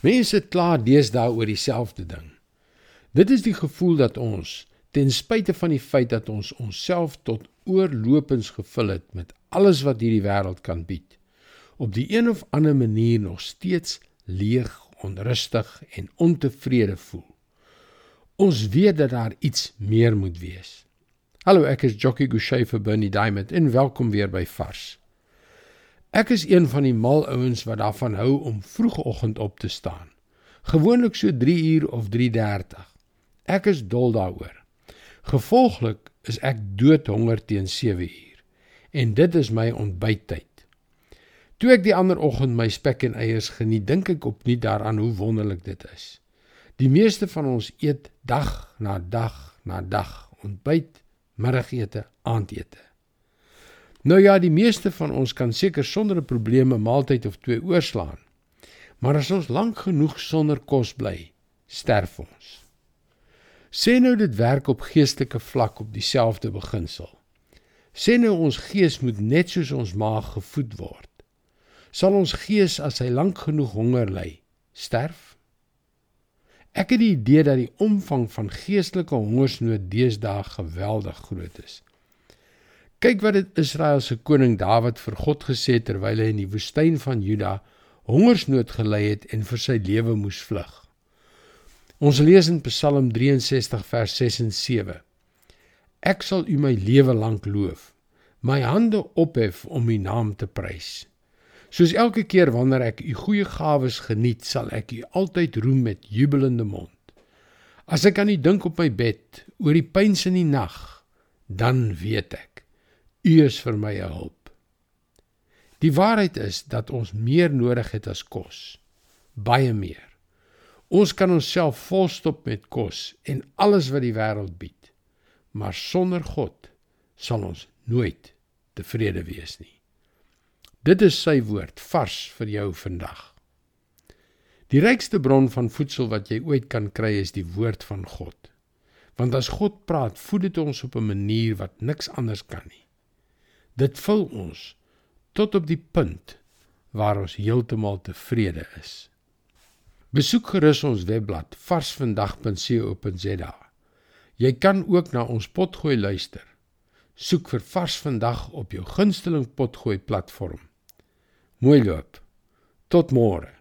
Mense kla deesdae oor dieselfde ding. Dit is die gevoel dat ons ten spyte van die feit dat ons onsself tot oorlopends gevul het met alles wat hierdie wêreld kan bied, op die een of ander manier nog steeds leeg, onrustig en ontevrede voel. Ons weet dat daar iets meer moet wees. Hallo, ek is Jockey Gouchee vir Bernie Diamond en welkom weer by Vars. Ek is een van die mal ouens wat daarvan hou om vroegoggend op te staan. Gewoonlik so 3 uur of 3:30. Ek is dol daaroor. Gevolglik is ek doodhonger teen 7 uur en dit is my ontbyttyd. Toe ek die ander oggend my spek en eiers geniet, dink ek opnuut daaraan hoe wonderlik dit is. Die meeste van ons eet dag na dag na dag ontbyt, middagete, aandete. Nou ja, die meeste van ons kan seker sonder 'n probleem 'n maaltyd of twee oorslaan. Maar as ons lank genoeg sonder kos bly, sterf ons. Sê nou dit werk op geestelike vlak op dieselfde beginsel. Sê nou ons gees moet net soos ons maag gevoed word. Sal ons gees as hy lank genoeg honger ly, sterf? Ek het die idee dat die omvang van geestelike hongersnood deesdae geweldig groot is. Kyk wat dit Israel se koning Dawid vir God gesê terwyl hy in die woestyn van Juda hongersnood gely het en vir sy lewe moes vlug. Ons lees in Psalm 63 vers 6 en 7. Ek sal U my lewe lank loof, my hande ophef om U naam te prys. Soos elke keer wanneer ek U goeie gawes geniet, sal ek U altyd roem met jubelende mond. As ek aan U dink op my bed, oor die pyns in die nag, dan weet ek U is vir my 'n hulp. Die waarheid is dat ons meer nodig het as kos, baie meer. Ons kan onsself volstop met kos en alles wat die wêreld bied. Maar sonder God sal ons nooit tevrede wees nie. Dit is sy woord vars vir jou vandag. Die rykste bron van voedsel wat jy ooit kan kry is die woord van God. Want as God praat, voed dit ons op 'n manier wat niks anders kan nie. Dit vul ons tot op die punt waar ons heeltemal tevrede is. Besoek gerus ons webblad varsvandag.co.za. Jy kan ook na ons potgooi luister. Soek vir Vars Vandag op jou gunsteling potgooi platform. Mooi loop. Tot môre.